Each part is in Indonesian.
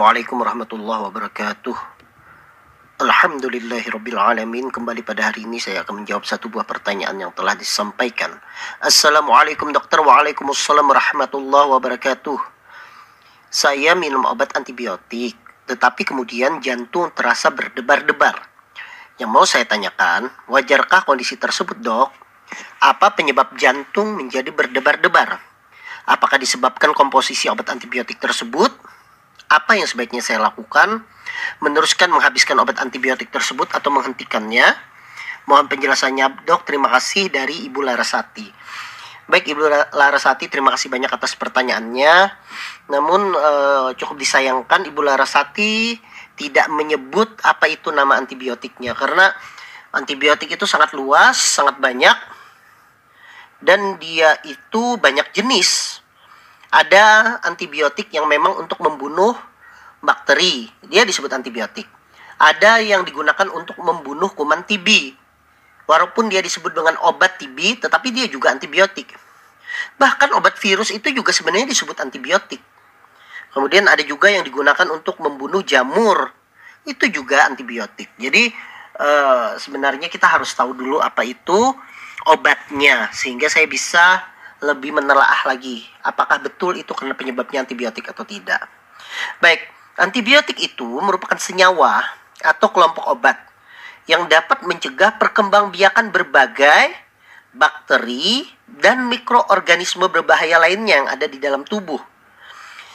Assalamualaikum warahmatullahi wabarakatuh. Alhamdulillahirrabbilalamin Kembali pada hari ini saya akan menjawab satu buah pertanyaan yang telah disampaikan Assalamualaikum dokter Waalaikumsalam warahmatullahi wabarakatuh Saya minum obat antibiotik Tetapi kemudian jantung terasa berdebar-debar Yang mau saya tanyakan Wajarkah kondisi tersebut dok? Apa penyebab jantung menjadi berdebar-debar? Apakah disebabkan komposisi obat antibiotik tersebut? Apa yang sebaiknya saya lakukan? meneruskan menghabiskan obat antibiotik tersebut atau menghentikannya? Mohon penjelasannya, dok. Terima kasih dari Ibu Larasati. Baik Ibu Larasati, terima kasih banyak atas pertanyaannya. Namun uh, cukup disayangkan Ibu Larasati tidak menyebut apa itu nama antibiotiknya karena antibiotik itu sangat luas, sangat banyak dan dia itu banyak jenis. Ada antibiotik yang memang untuk membunuh bakteri, dia disebut antibiotik. Ada yang digunakan untuk membunuh kuman TB. Walaupun dia disebut dengan obat TB, tetapi dia juga antibiotik. Bahkan obat virus itu juga sebenarnya disebut antibiotik. Kemudian ada juga yang digunakan untuk membunuh jamur. Itu juga antibiotik. Jadi uh, sebenarnya kita harus tahu dulu apa itu obatnya sehingga saya bisa lebih menelaah lagi apakah betul itu karena penyebabnya antibiotik atau tidak. Baik, Antibiotik itu merupakan senyawa atau kelompok obat yang dapat mencegah perkembangbiakan berbagai bakteri dan mikroorganisme berbahaya lainnya yang ada di dalam tubuh.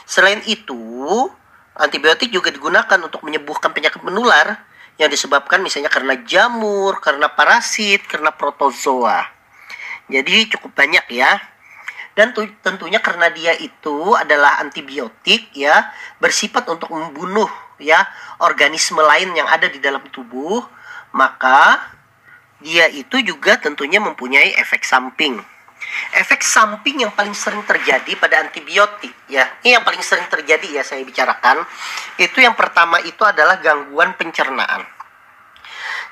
Selain itu, antibiotik juga digunakan untuk menyembuhkan penyakit menular yang disebabkan misalnya karena jamur, karena parasit, karena protozoa. Jadi cukup banyak ya dan tentunya karena dia itu adalah antibiotik ya bersifat untuk membunuh ya organisme lain yang ada di dalam tubuh maka dia itu juga tentunya mempunyai efek samping. Efek samping yang paling sering terjadi pada antibiotik ya. Ini yang paling sering terjadi ya saya bicarakan. Itu yang pertama itu adalah gangguan pencernaan.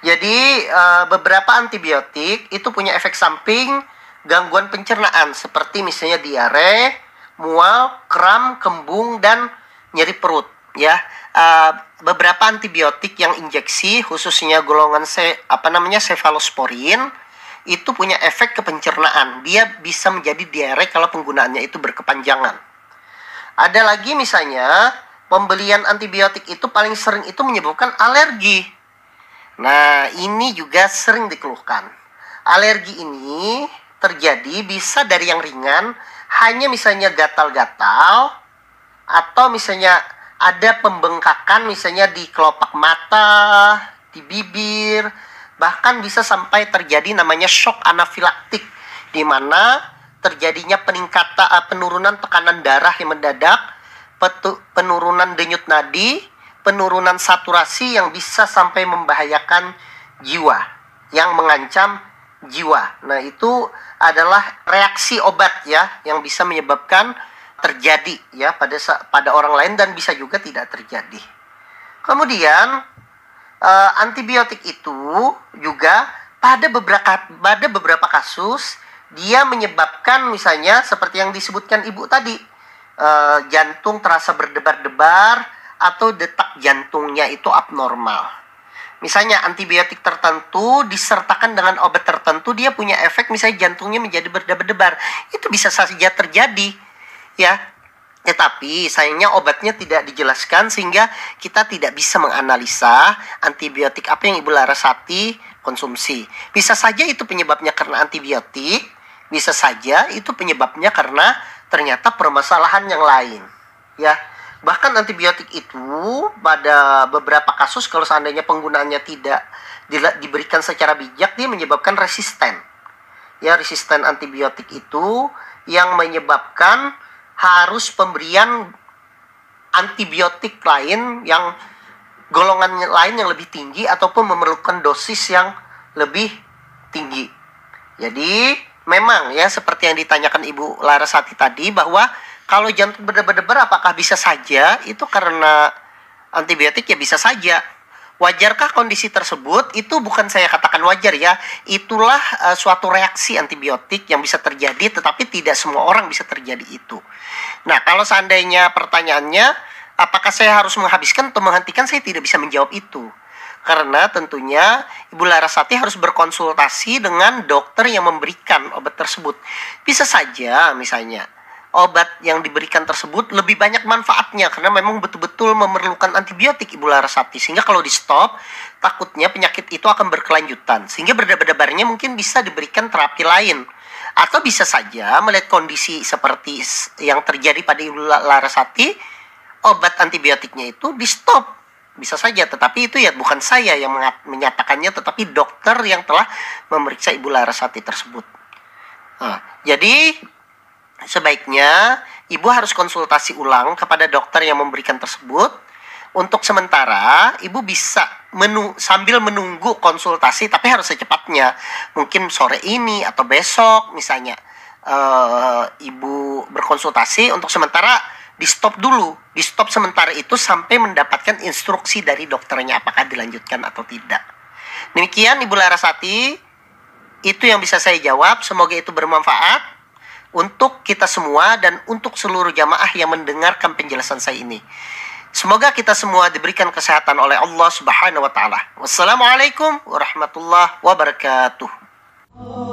Jadi uh, beberapa antibiotik itu punya efek samping gangguan pencernaan seperti misalnya diare, mual, kram, kembung dan nyeri perut ya. Uh, beberapa antibiotik yang injeksi khususnya golongan se apa namanya cefalosporin itu punya efek ke pencernaan. Dia bisa menjadi diare kalau penggunaannya itu berkepanjangan. Ada lagi misalnya pembelian antibiotik itu paling sering itu menyebabkan alergi. Nah, ini juga sering dikeluhkan. Alergi ini terjadi bisa dari yang ringan hanya misalnya gatal-gatal atau misalnya ada pembengkakan misalnya di kelopak mata, di bibir, bahkan bisa sampai terjadi namanya shock anafilaktik di mana terjadinya peningkatan uh, penurunan tekanan darah yang mendadak, penurunan denyut nadi, penurunan saturasi yang bisa sampai membahayakan jiwa yang mengancam jiwa. Nah, itu adalah reaksi obat ya yang bisa menyebabkan terjadi ya pada pada orang lain dan bisa juga tidak terjadi. Kemudian uh, antibiotik itu juga pada beberapa pada beberapa kasus dia menyebabkan misalnya seperti yang disebutkan ibu tadi uh, jantung terasa berdebar-debar atau detak jantungnya itu abnormal. Misalnya antibiotik tertentu disertakan dengan obat tertentu dia punya efek misalnya jantungnya menjadi berdebar-debar. Itu bisa saja terjadi ya. Tetapi sayangnya obatnya tidak dijelaskan sehingga kita tidak bisa menganalisa antibiotik apa yang Ibu Larasati konsumsi. Bisa saja itu penyebabnya karena antibiotik, bisa saja itu penyebabnya karena ternyata permasalahan yang lain. Ya, Bahkan antibiotik itu pada beberapa kasus kalau seandainya penggunaannya tidak di, diberikan secara bijak dia menyebabkan resisten. Ya, resisten antibiotik itu yang menyebabkan harus pemberian antibiotik lain yang golongan lain yang lebih tinggi ataupun memerlukan dosis yang lebih tinggi. Jadi memang ya seperti yang ditanyakan Ibu Larasati tadi bahwa kalau jantung berdebar-debar apakah bisa saja? Itu karena antibiotik ya bisa saja. Wajarkah kondisi tersebut? Itu bukan saya katakan wajar ya. Itulah uh, suatu reaksi antibiotik yang bisa terjadi tetapi tidak semua orang bisa terjadi itu. Nah, kalau seandainya pertanyaannya Apakah saya harus menghabiskan atau menghentikan? Saya tidak bisa menjawab itu. Karena tentunya Ibu Larasati harus berkonsultasi dengan dokter yang memberikan obat tersebut. Bisa saja misalnya obat yang diberikan tersebut lebih banyak manfaatnya karena memang betul-betul memerlukan antibiotik Ibu Larasati sehingga kalau di stop takutnya penyakit itu akan berkelanjutan. Sehingga berdebar-debarnya mungkin bisa diberikan terapi lain. Atau bisa saja melihat kondisi seperti yang terjadi pada Ibu Larasati obat antibiotiknya itu di stop bisa saja tetapi itu ya bukan saya yang menyatakannya tetapi dokter yang telah memeriksa Ibu Larasati tersebut. Nah, jadi sebaiknya ibu harus konsultasi ulang kepada dokter yang memberikan tersebut. Untuk sementara, ibu bisa menu, sambil menunggu konsultasi, tapi harus secepatnya. Mungkin sore ini atau besok, misalnya, uh, ibu berkonsultasi. Untuk sementara, di stop dulu. Di stop sementara itu sampai mendapatkan instruksi dari dokternya apakah dilanjutkan atau tidak. Demikian Ibu Larasati, itu yang bisa saya jawab. Semoga itu bermanfaat untuk kita semua dan untuk seluruh jamaah yang mendengarkan penjelasan saya ini. Semoga kita semua diberikan kesehatan oleh Allah Subhanahu wa taala. Wassalamualaikum warahmatullahi wabarakatuh.